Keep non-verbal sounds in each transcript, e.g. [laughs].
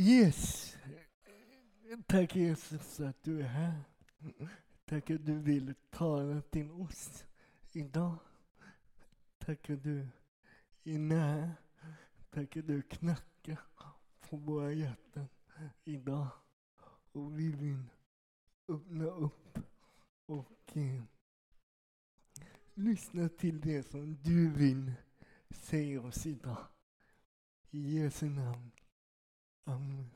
Yes. Tack Jesus att du är här. Tack att du vill tala till oss idag. Tack att du är nära. Tack att du knackar på våra hjärtan idag. Och vi vill öppna upp och eh, lyssna till det som du vill säga oss idag. I Jesu namn. Um,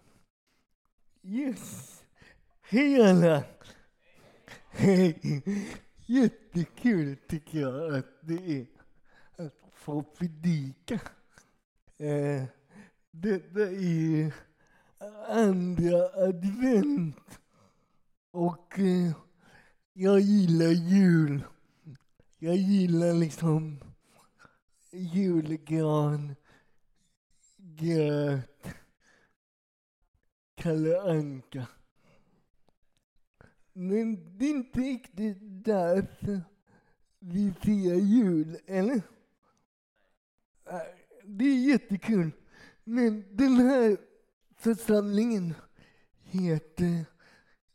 Yes! Hej alla! Hej! Jättekul tycker jag att det är att få predika. Eh, detta är andra advent och eh, jag gillar jul. Jag gillar liksom julgran, gröt, Kalle Anka. Men det är inte riktigt därför vi firar jul, eller? Äh, det är jättekul. Men den här församlingen heter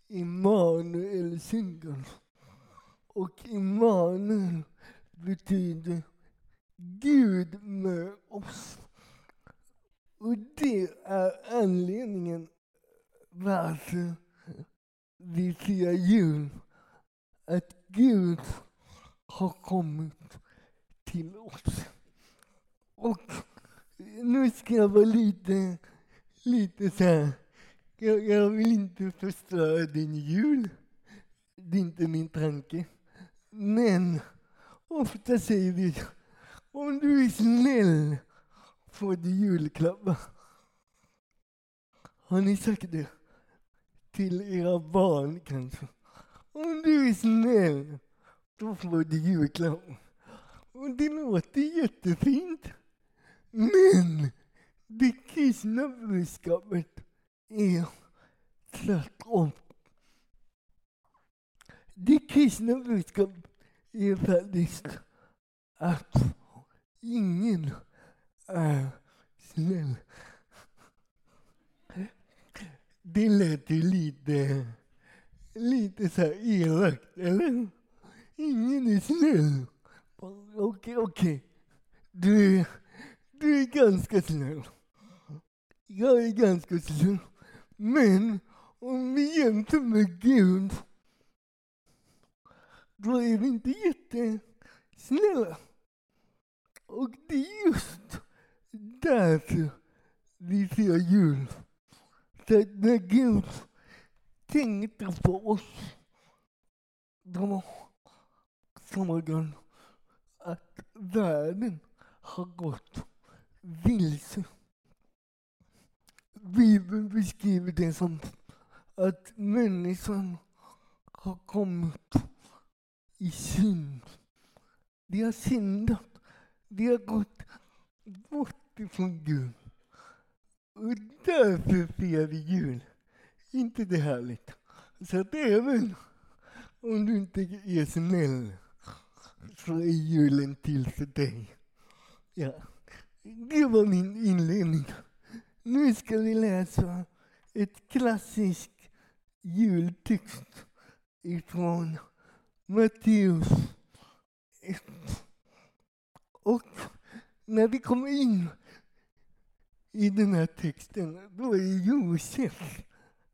Immanuel Syngel. Och Immanuel betyder Gud med oss. Och det är anledningen varför vi firar jul. Att Gud har kommit till oss. Och nu ska jag vara lite, lite så här. Jag, jag vill inte förstöra din jul. Det är inte min tanke. Men ofta säger vi, om du är snäll får du julklappar. Har ni sagt det? Till era barn kanske. Om du är snäll, då får du julklapp. Och det låter jättefint. Men det kristna budskapet är tvärtom. Det kristna budskapet är faktiskt att ingen är snäll. Det lät ju lite, lite så här elakt, eller? Ingen är snäll. Okej, okej. Du, är- du är ganska snäll. Jag är ganska snäll. Men om vi jämför med Gud, då är vi inte jättesnälla. Och det är just därför vi firar jul. Så att när Gud tänkte på oss, då såg han att världen har gått vilse. Bibeln beskriver det som att människan har kommit i synd. De har syndat. De har gått bort ifrån Gud. Och därför firar vi jul. inte det härligt? Så att även om du inte är snäll så är julen till för dig. Ja, det var min inledning. Nu ska vi läsa ett klassiskt jultext ifrån Matteus 1. Och när vi kommer in i den här texten, då är Josef,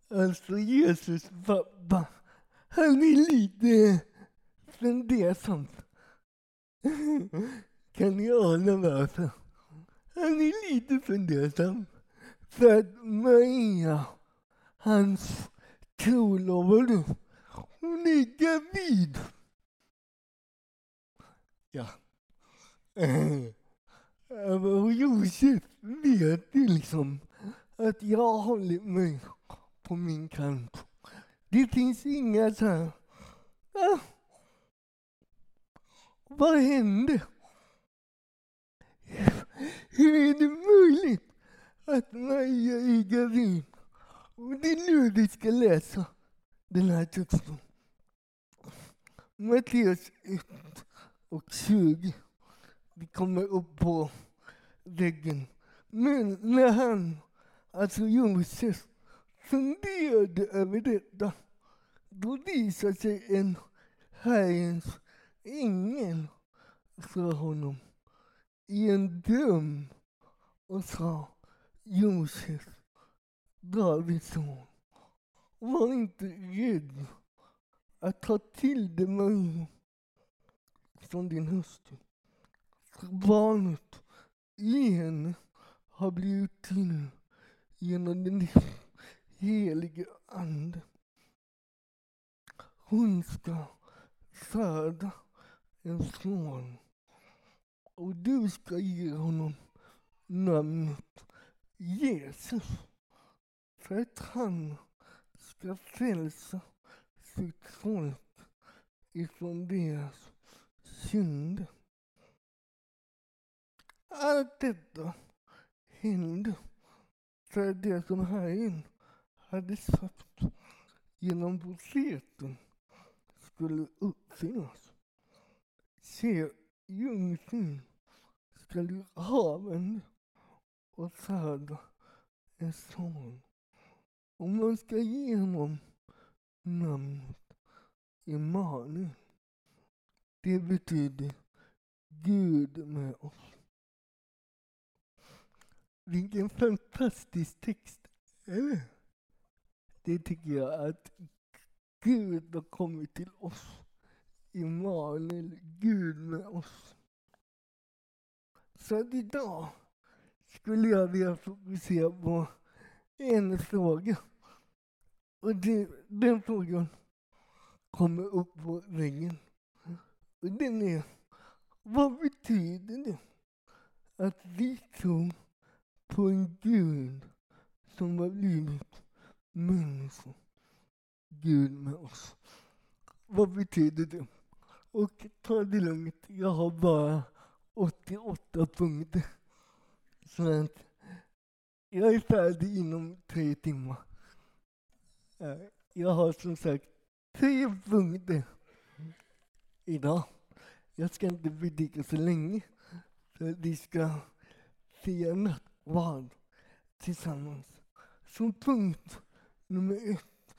alltså Jesus pappa, han är lite fundersam. [laughs] Kan ni ana varför? Han är lite fundersam. För att Maria, hans trolovade, hon är gravid. Ja. [laughs] Och Josef vet ju liksom att jag har hållit mig på min kant. Det finns inga så här... Äh, vad hände? Hur är det möjligt att Maja är gravid? Och det är nu vi ska läsa den här texten. Matteus 1 och 20. Vi kommer upp på väggen. Men när han Alltså Josef funderade över detta. Då visade sig en Herrens ängel för honom i en dröm och sa Josef, Davids son, var inte rädd att ta till dig Maria som din hustru. Barnet i henne har blivit till genom den helige Ande. Hon ska föda en son och du ska ge honom namnet Jesus för att han ska frälsa sitt folk ifrån deras synder. Allt detta hände för det som hajen hade sagt genom profeten skulle uppfyllas. Se, jungfrun skall ur haven och föda en son. Och man ska ge honom namnet Emanuel. Det betyder Gud med oss. Vilken fantastisk text, eller? Det tycker jag att Gud har kommit till oss. Immanuel, Gud med oss. Så att idag skulle jag vilja fokusera på en fråga. Och det, den frågan kommer upp på väggen. Och den är, vad betyder det att vi tror på en Gud som har blivit människa? Gud med oss. Vad betyder det? Och ta det lugnt, jag har bara 88 punkter. Så att jag är färdig inom tre timmar. Eh, jag har som sagt tre punkter idag. Jag ska inte predika så länge. För vi ska fira natt vad tillsammans. Så punkt nummer ett.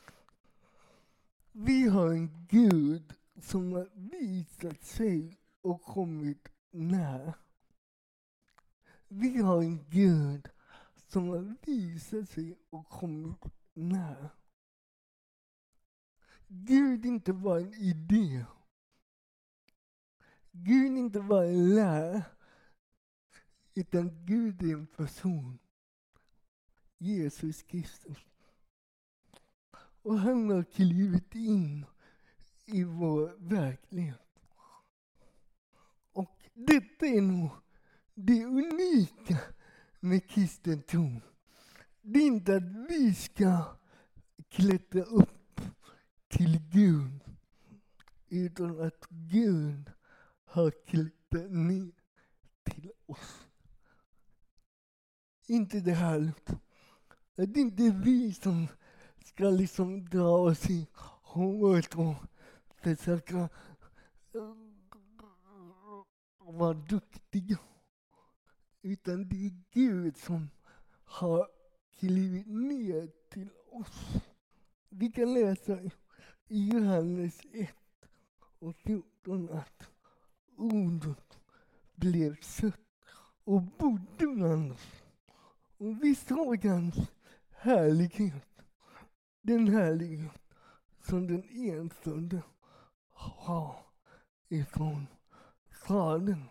Vi har en Gud som har visat sig och kommit nära. Vi har en Gud som har visat sig och kommit nära. Gud är inte bara en idé. Gud är inte bara en lära. Utan Gud är en person. Jesus Kristus. Och han har klivit in i vår verklighet. Och detta är nog det unika med kristen tro. Det är inte att vi ska klättra upp till Gud, utan att Gud har klättrat ner till oss inte det här. Det är inte vi som ska liksom dra oss i håret och försöka eh, vara duktiga. Utan det är Gud som har klivit ner till oss. Vi kan läsa i Johannes 1 och 14 att ordet blev sött och bodde bland oss. Och vi såg hans härlighet. Den härlighet som den enfödde har ifrån Fadern.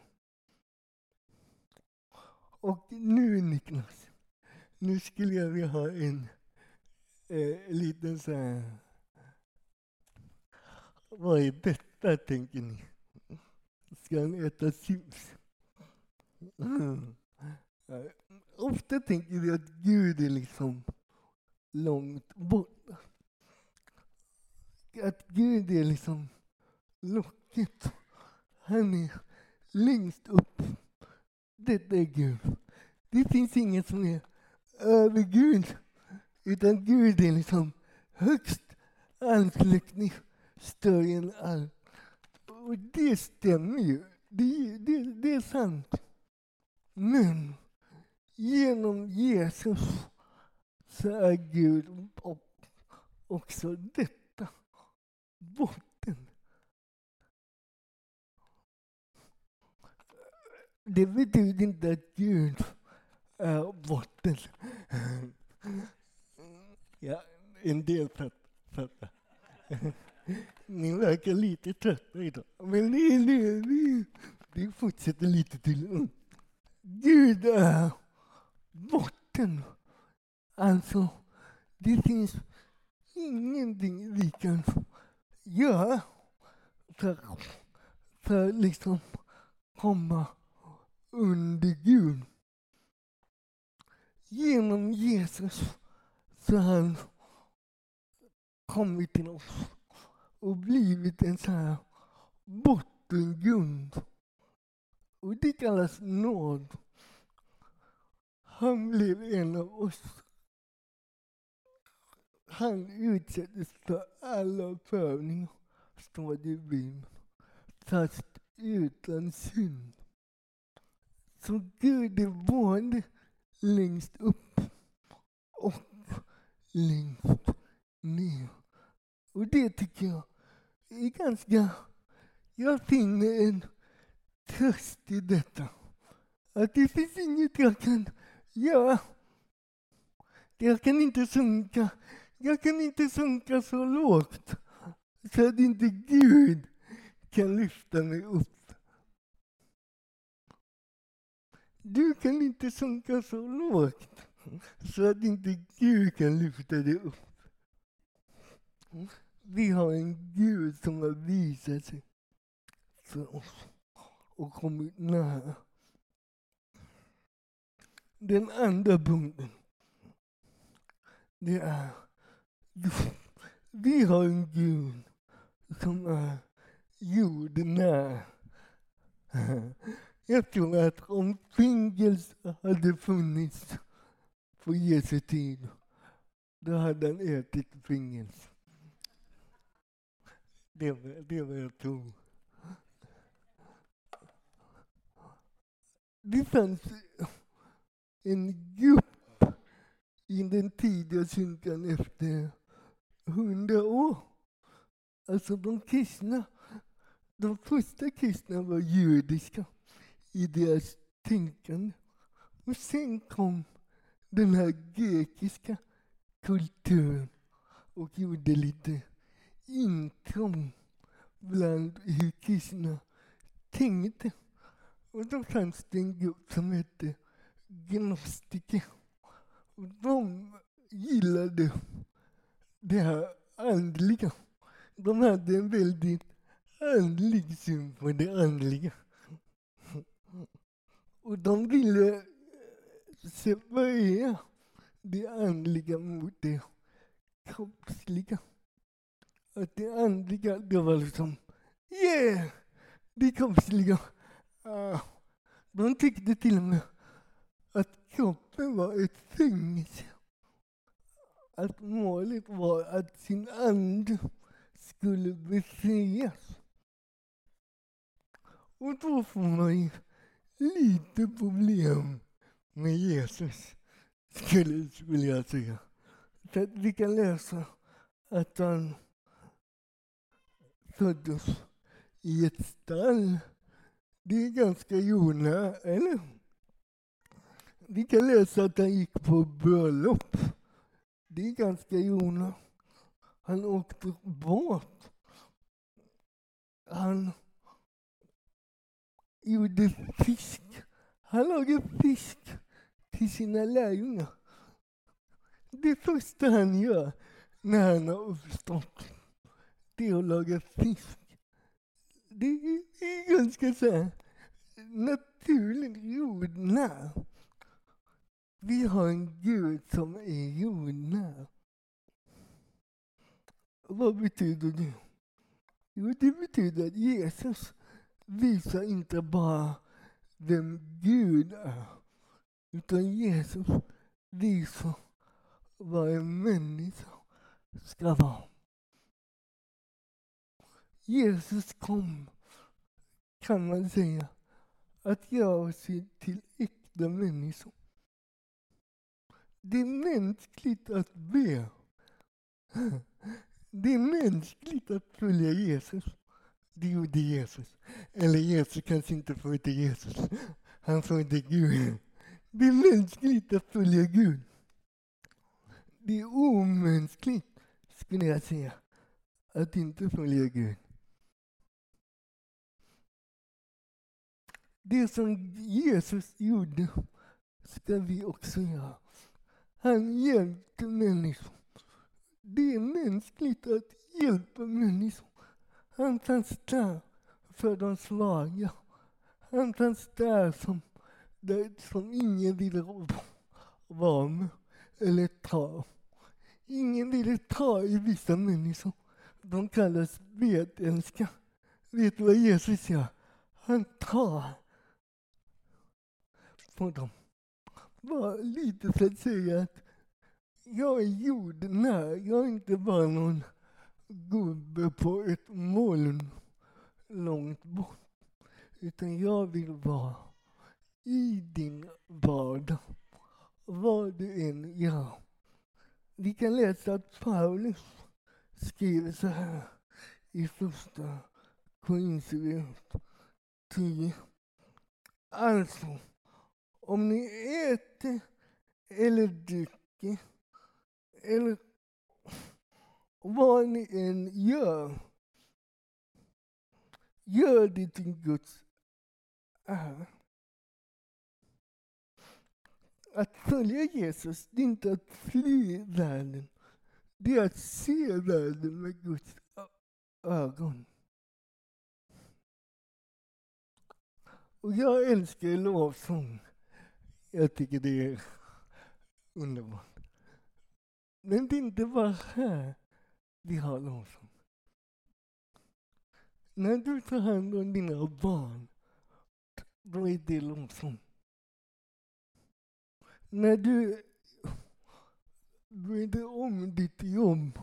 Och nu Niklas, nu skulle jag vilja ha en eh, liten så här... Vad är detta, tänker ni? Ska han äta chips? Mm. Ofta tänker vi att Gud är liksom långt borta. Att Gud är liksom locket. Han är längst upp. Detta är Gud. Det finns inget som är över Gud. Utan Gud är liksom högst anslutning, större än allt. Och det stämmer ju. Det, det, det är sant. Men genom Jesus så är Gud också detta, botten. Det betyder inte att Gud är botten. Ja, en del fattar. Ni verkar lite trötta idag. Men det, det, det, det fortsätter lite till. Gud är botten. Alltså, det finns ingenting vi kan göra för, för liksom komma under Gud. Genom Jesus så har han kommit till oss och blivit en sån här bottengrund. Och det kallas nåd. Han blev en av oss. Han utsattes för alla prövningar, står det i Bibeln, fast utan synd. Så Gud är både längst upp och längst ner. Och det tycker jag är ganska... Jag finner en tröst i detta. Att det finns inget jag kan Ja, Jag kan inte sjunka. Jag kan inte sjunka så lågt så att inte Gud kan lyfta mig upp. Du kan inte sjunka så lågt så att inte Gud kan lyfta dig upp. Vi har en Gud som har visat sig för oss och kommit nära. Den andra punkten, det är vi har en Gud som är jordnära. Jag tror att om fängelse hade funnits på Jesu tid, då hade han ätit fängelse. Det, det var jag tror. Det fanns en grupp i den tidiga kyrkan efter hundra år. Alltså de kristna, de första kristna var judiska i deras tänkande. Och sen kom den här grekiska kulturen och gjorde lite intrång bland hur kristna tänkte. Och då fanns det en grupp som hette gnostiker. Och de gillade det här andliga. De hade en väldigt andlig syn på det andliga. Och de ville eh, separera det andliga mot det kroppsliga. Att det andliga, det var liksom yeah! Det kroppsliga. Uh, de tyckte till och med kroppen var ett fängelse. Att målet var att sin ande skulle befrias. Och då får man ju lite problem med Jesus, skulle, skulle jag säga. Så att vi kan läsa att han föddes i ett stall. Det är ganska jordnära, eller? Vi kan läsa att han gick på bröllop. Det är ganska jordnära. Han åkte båt. Han gjorde fisk. Han lagade fisk till sina lärjungar. Det första han gör när han har uppstått, det är att laga fisk. Det är ganska så här naturligt jordnära. Vi har en Gud som är jordnära. Vad betyder det? Jo, det betyder att Jesus visar inte bara vem Gud är, utan Jesus visar vad en människa ska vara. Jesus kom, kan man säga, att göra oss till äkta människor. Det är mänskligt att be. Det är mänskligt att följa Jesus. Det gjorde Jesus. Eller Jesus kanske inte följde Jesus. Han följde Gud. Det är mänskligt att följa Gud. Det är omänskligt, skulle jag säga, att inte följa Gud. Det som Jesus gjorde ska vi också göra. Han hjälpte människor. Det är mänskligt att hjälpa människor. Han fanns där för de svaga. Han fanns där som, där, som ingen ville vara med eller ta. Ingen ville ta i vissa människor. De kallas medälska. Vet du vad Jesus gör? Han tar på dem var lite för att säga att jag är jordnär. Jag är inte bara någon gubbe på ett moln långt bort. Utan jag vill vara i din vardag. Vad du än gör. Vi kan läsa att Paulus skriver så här i första Korinthierbrevet 10. Alltså, om ni äter eller dricker eller vad ni än gör, gör det till Guds ära. Att följa Jesus, det är inte att fly världen. Det är att se världen med Guds ögon. Och jag älskar lovsång. Jag tycker det är underbart. Men det är inte bara här vi har Larsson. När du tar hand om dina barn, då är det Larsson. När du bryr om ditt jobb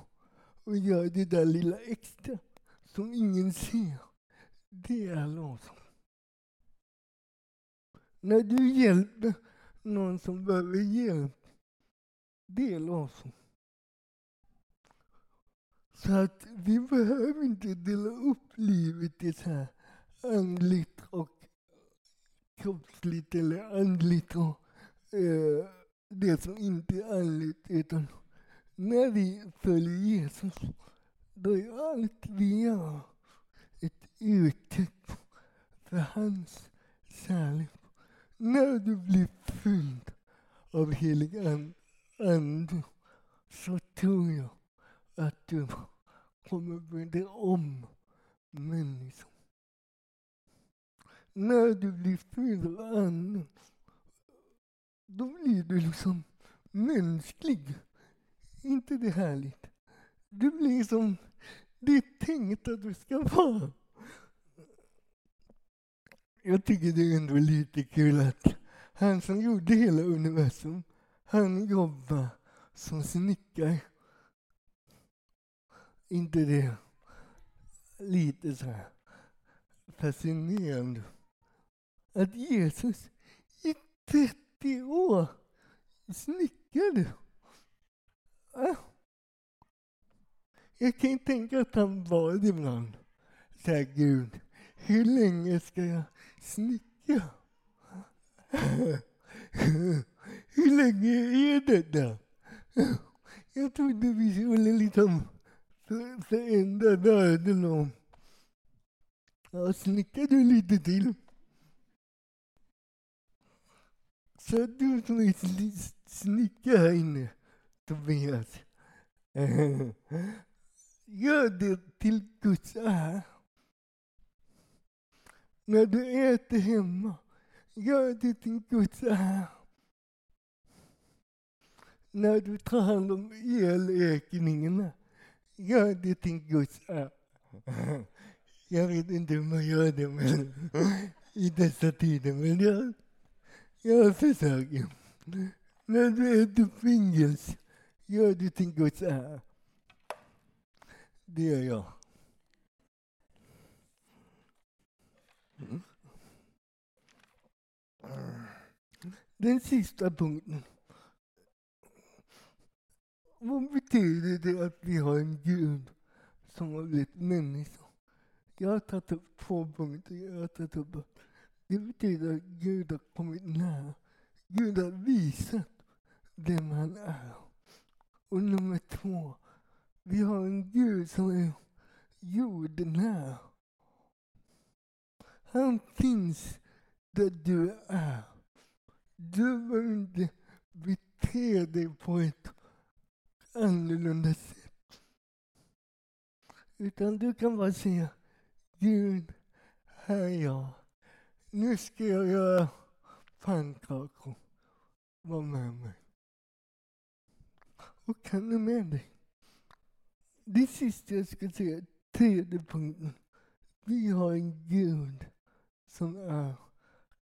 och gör det där lilla extra som ingen ser, det är Larsson. När du hjälper någon som behöver hjälp, det är Larsson. Så att vi behöver inte dela upp livet i så här andligt och kroppsligt eller andligt och eh, det som inte är andligt. Utan när vi följer Jesus, då är allt vi gör ett uttryck för hans kärlek. När du blir fylld av helig ande så tror jag att du kommer bry om människor. När du blir fylld av anden, då blir du liksom mänsklig. inte det härligt? Du blir som det är tänkt att du ska vara. Jag tycker det är ändå lite kul att han som gjorde hela universum, han jobbar som snickare inte det lite så här fascinerande att Jesus i 30 år snickrade. Jag kan tänka att han bad ibland. Så här, Gud, hur länge ska jag snickra? hur länge är det? Jag trodde vi skulle liksom förändra världen och ja, snickrar du lite till. Så du som är snickare här inne, Tobias. [laughs] Gör det till Guds ära. När du äter hemma, gör det till Guds ära. När du tar hand om elräkningarna, gör det till Guds ära. Jag vet inte hur man gör det men, i dessa tider, men jag, jag försöker. När du äter fingers, gör det till Guds ära. Det gör jag. Mm. Den sista punkten vad betyder det att vi har en Gud som har blivit människa? Jag har tagit upp två punkter. Jag har tagit upp det betyder att Gud har kommit nära. Gud har visat vem han är. Och nummer två, vi har en Gud som är jordnära. Han finns där du är. Du behöver inte bete dig på ett annorlunda sätt. Utan du kan bara säga Gud, här är jag. Nu ska jag göra pannkakor. Var med mig. Och kan du med dig? Det sista jag ska säga, tredje punkten. Vi har en Gud som är äh,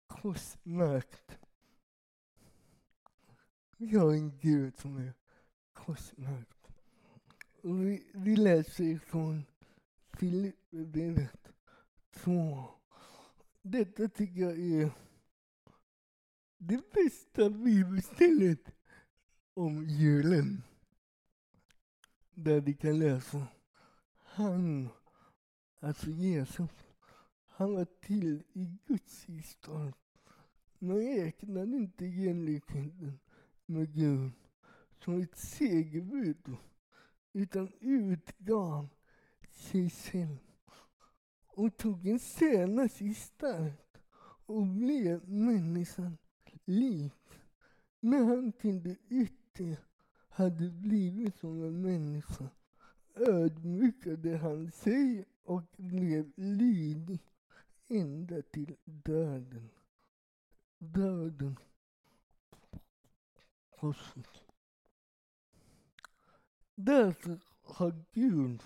korsmärkt. Vi har en Gud som är korsmärkt. Och vi, vi läser från Filipperbrevet 2. Detta tycker jag är det bästa bibelstället om julen. Där vi kan läsa han, alltså Jesus, han var till i Guds historia. Man räknade inte jämlikheten med Gud som ett segerbud utan utgav sig själv och tog en tjänares stark. och blev människan lik. När han till det yttre hade blivit som en människa ödmjukade han sig och blev lydig ända till döden. Döden. Korset. Därför har Gud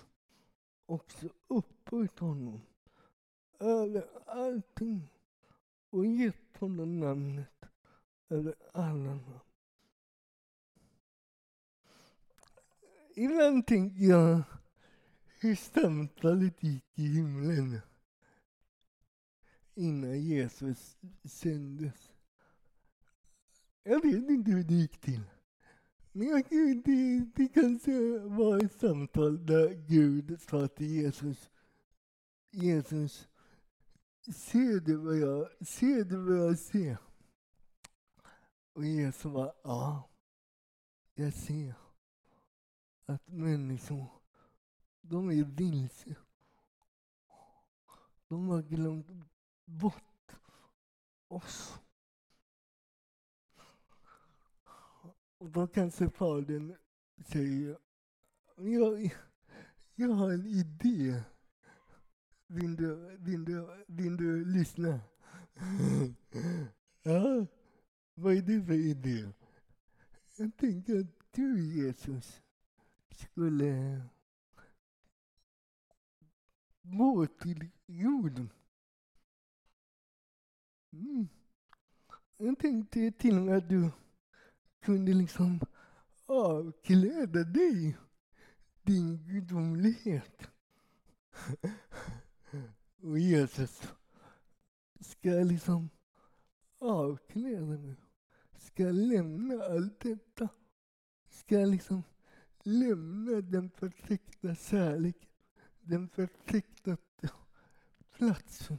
också upphöjt honom över allting och gett honom namnet över alla namn. Ibland tänker jag hur samtalet gick i himlen innan Jesus sändes. Jag vet inte hur det gick till. Men jag, det, det kanske var ett samtal där Gud sa till Jesus, Jesus, ser du vad jag, ser du vad jag ser? Och Jesus var, ja, jag ser att människor, de är vilse. De har glömt bort oss. Och då kanske fadern säger, jag, jag har en idé. Vill du, vill du, vill du lyssna? [laughs] ja, vad är det för idé? Jag tänker att du Jesus skulle gå till jorden. Mm. Jag tänkte till och med att du kunde liksom avkläda dig din gudomlighet. [laughs] Och Jesus ska liksom avkläda mig. Ska lämna allt detta. Ska liksom lämna den perfekta kärleken, den perfekta platsen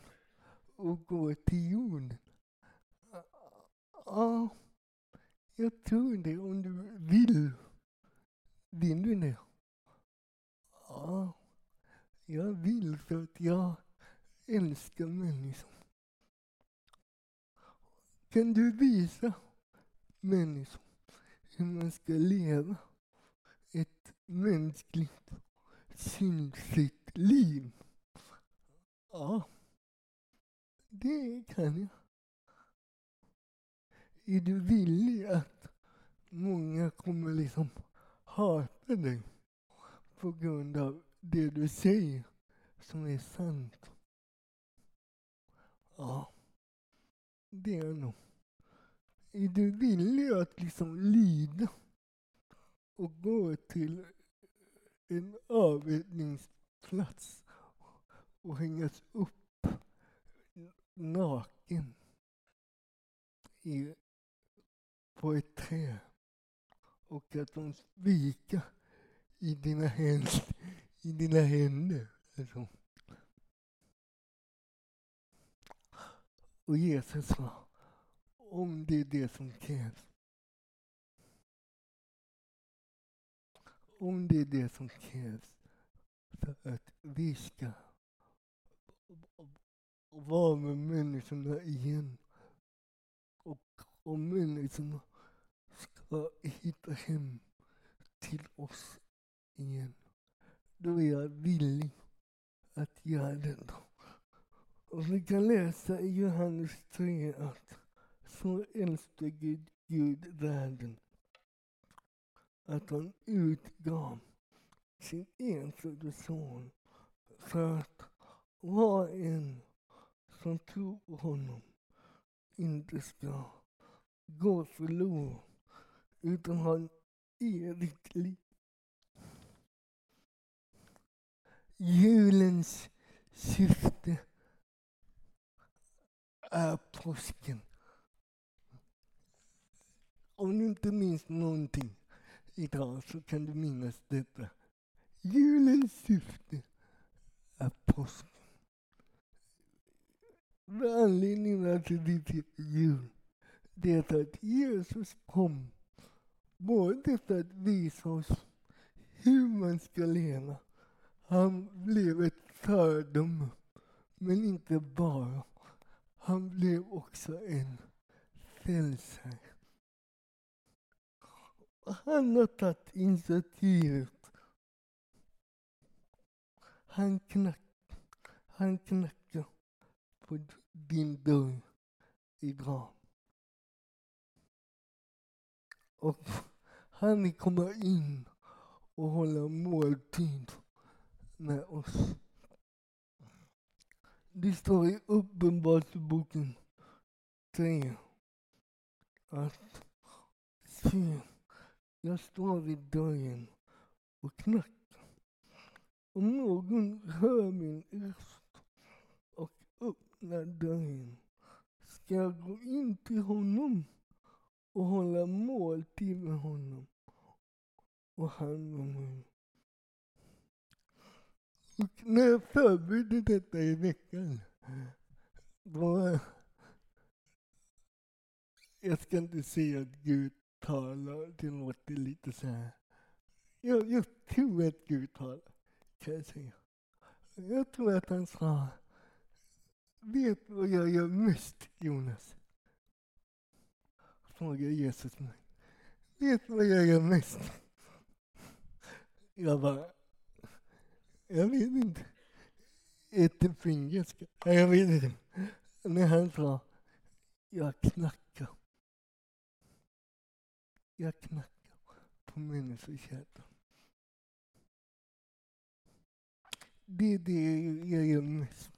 och gå till jorden. Ja, jag tror det om du vill. Vill du det? Ja, jag vill för att jag älskar människor. Kan du visa människor hur man ska leva? ett mänskligt syndfritt liv? Ja, det kan jag. Är du villig att många kommer liksom hata dig på grund av det du säger som är sant? Ja, det är jag nog. Är du villig att liksom lida och gå till en avrättningsplats och hängas upp naken i, på ett träd och att de svika i dina händer. I dina händer. Alltså. Och Jesus sa, om det är det som krävs. Om det är det som krävs för att vi ska och vara med människorna igen. Och om människorna ska hitta hem till oss igen. Då är jag villig att göra det. Och vi kan läsa i Johannes 3 att så älskade Gud, Gud världen att han utgav sin enfödde son för att var en som tror på honom inte ska gå förlorad utan ha en evigt liv. Julens syfte är påsken. Om du inte minns någonting idag så kan du minnas detta. Julens syfte är påsken. Anledningen till att det jul, det är att Jesus kom både för att visa oss hur man ska leva. Han blev ett föredöme, men inte bara. Han blev också en frälsare. Han har tagit initiativet. Han, knack, han knackar på din dörr idag. Och han kommer in och hålla måltid med oss. Det står i Uppenbarelseboken 3 att se, jag står vid dörren och knackar. Om någon hör min röst öppnar dörren ska jag gå in till honom och hålla måltid med honom och han med mig. Och när jag förberedde detta i veckan, då... Jag ska inte säga att Gud talar, det låter lite så här. Jag, jag tror att Gud talar, kan jag säga. Jag tror att han sa, vet vad jag gör mest, Jonas? Frågar Jesus mig. Vet vad jag gör mest? Jag bara, jag vet inte. Ett fingerska. Jag vet inte. När han sa, jag knackar. Jag knackar på människors hjärtan. Det är det jag gör mest.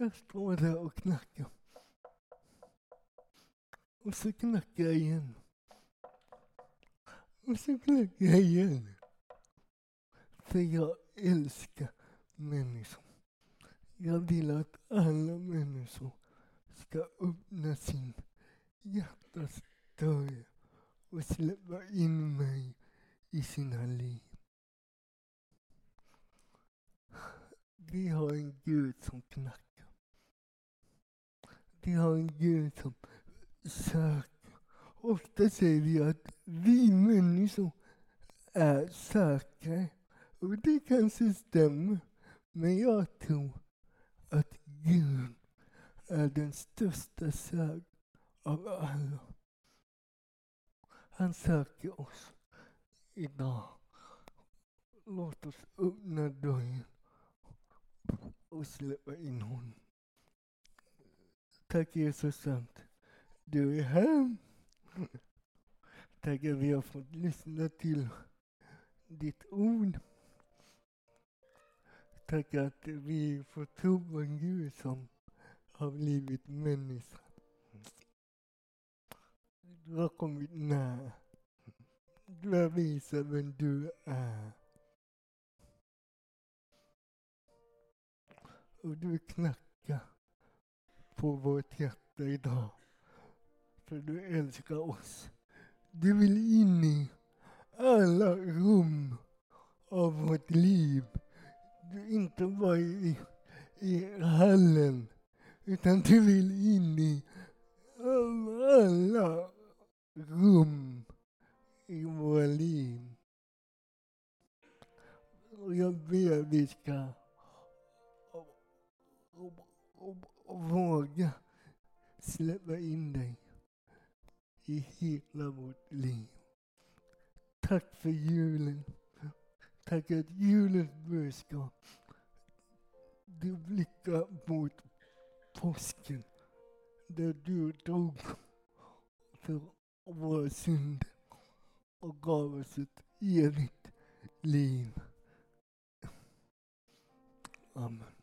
Jag står där och knackar. Och så knackar jag igen. Och så knackar jag igen. För jag älskar människor. Jag vill att alla människor ska öppna sin hjärtas dörr och släppa in mig i sina liv. Vi har en Gud som knackar. Vi har en Gud som söker. Ofta säger vi att vi människor är sökare. Och det kanske stämmer. Men jag tror att Gud är den största sökaren av alla. Han söker oss idag. Låt oss öppna dörren och släppa in honom. Tack Jesus sant. Du är här. Tack att vi har fått lyssna till ditt ord. Tack att vi får tro på en Gud som har blivit människa. Du har kommit nära. Du har visat vem du är. Och du knackar på vårt hjärta idag. För du älskar oss. Du vill in i alla rum av vårt liv. Du inte bara i, i hallen, utan du vill in i alla rum i våra liv. Och jag ber vi ska och våga släppa in dig i hela vårt liv. Tack för julen. Tack att julens budskap du blickar mot påsken där du dog för våra synder och gav oss ett evigt liv. Amen.